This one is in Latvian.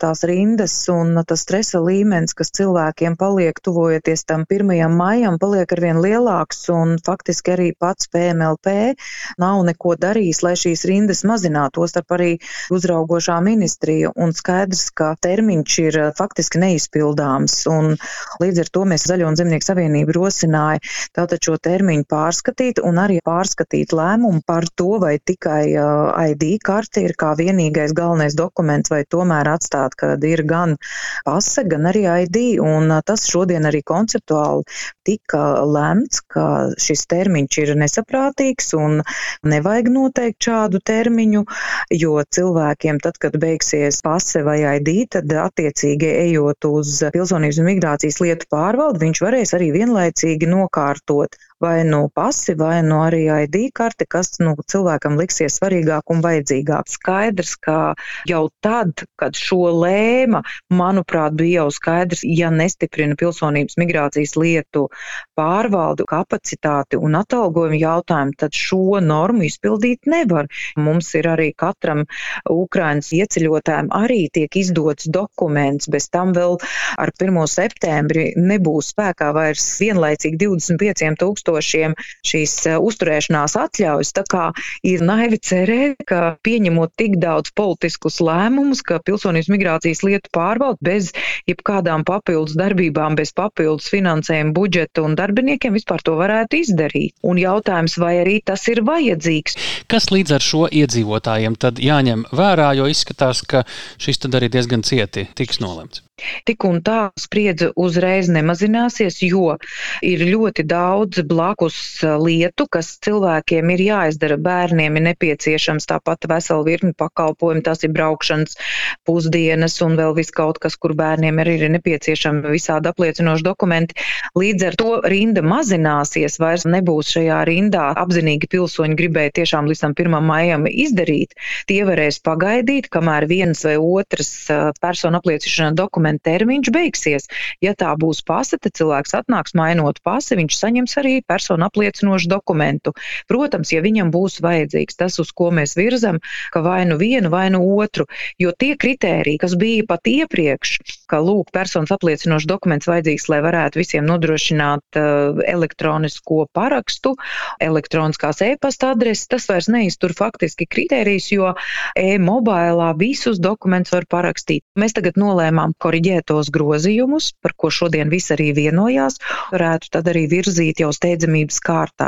tās rindas un tas stresa līmenis, kas cilvēkiem paliek tuvojoties tam 1. maijam, paliek arvien lielāks un faktiski arī pats PMLP nav neko darījis, lai šīs rindas mazinātu, tostarp arī uzraugošā ministrija. Un skaidrs, ka termiņš ir faktiski neizpildāms. Un līdz ar to mēs Zaļo un Zemnieku savienību rosināja tātad šo termiņu pārskatīt un arī pārskatīt lēmumu par to, vai tikai ID karte ir kā vienīgais galvenais dokuments, vai tomēr atstāt, kad ir gan pase, gan arī ID. Un tas šodien arī konceptuāli tika lemts, ka šis termiņš ir nesaprātīgs un nevajag noteikt šādu termiņu, jo cilvēkiem tad, kad beigsies pase vai ID, tad attiecīgi ejot uz pilsonības un migrācijas lietu pārvaldu, viņš varēs arī vienlaicīgi nokārtot vai nu pasi, vai nu arī ID karte, kas nu, cilvēkam liksies svarīgāk un vajadzīgāk. Skaidrs, ka jau tad, kad šo lēma, manuprāt, bija jau skaidrs, ja nestiprina pilsonības migrācijas lietu pārvaldu kapacitāti un atalgojumu jautājumu, tad šo normu izpildīt nevar. Mums ir arī katram Ukrainas ieceļotājiem arī tiek izdots dokuments, bez tam vēl ar 1. septembri nebūs spēkā vairs vienlaicīgi 25 tūkstoši tūkstošiem šīs eh, uzturēšanās atļaujas. Tā kā ir naivi cerēt, ka pieņemot tik daudz politiskus lēmumus, ka pilsonības migrācijas lietu pārvalda bez jebkādām papildus darbībām, bez papildus finansējuma budžeta un darbiniekiem vispār to varētu izdarīt. Un jautājums, vai arī tas ir vajadzīgs. Kas līdz ar šo iedzīvotājiem tad jāņem vērā, jo izskatās, ka šis tad arī diezgan cieti tiks nolemts? Tik un tā spriedze uzreiz nemazināsies, jo ir ļoti daudz blakus uh, lietu, kas cilvēkiem ir jāizdara. Bērniem ir nepieciešams tāpat vesela virkni pakalpojumu, tas ir braukšanas pusdienas un vēl viss kaut kas, kur bērniem arī ir nepieciešami visādi apliecinoši dokumenti. Līdz ar to rinda mazināsies, vairs nebūs šajā rindā apzinīgi pilsoņi gribēja tiešām līdz tam 1. maijam izdarīt. Tie varēs pagaidīt, kamēr viens vai otrs uh, personu apliecināšana dokuments dokumenta termiņš beigsies. Ja tā būs pase, tad cilvēks atnāks mainot pasi, viņš saņems arī personu apliecinošu dokumentu. Protams, ja viņam būs vajadzīgs tas, uz ko mēs virzam, ka vai nu vienu, vai nu otru, jo tie kritēriji, kas bija pat iepriekš, ka lūk, personas apliecinošs dokuments vajadzīgs, lai varētu visiem nodrošināt uh, elektronisko parakstu, elektroniskās e-pasta adreses, tas vairs neiztur faktiski kritērijus, jo e-mobilā visus dokumentus var parakstīt. Mēs tagad nolēmām korrigēt koriģētos grozījumus, par ko šodien visi arī vienojās, varētu tad arī virzīt jau steidzamības kārtā.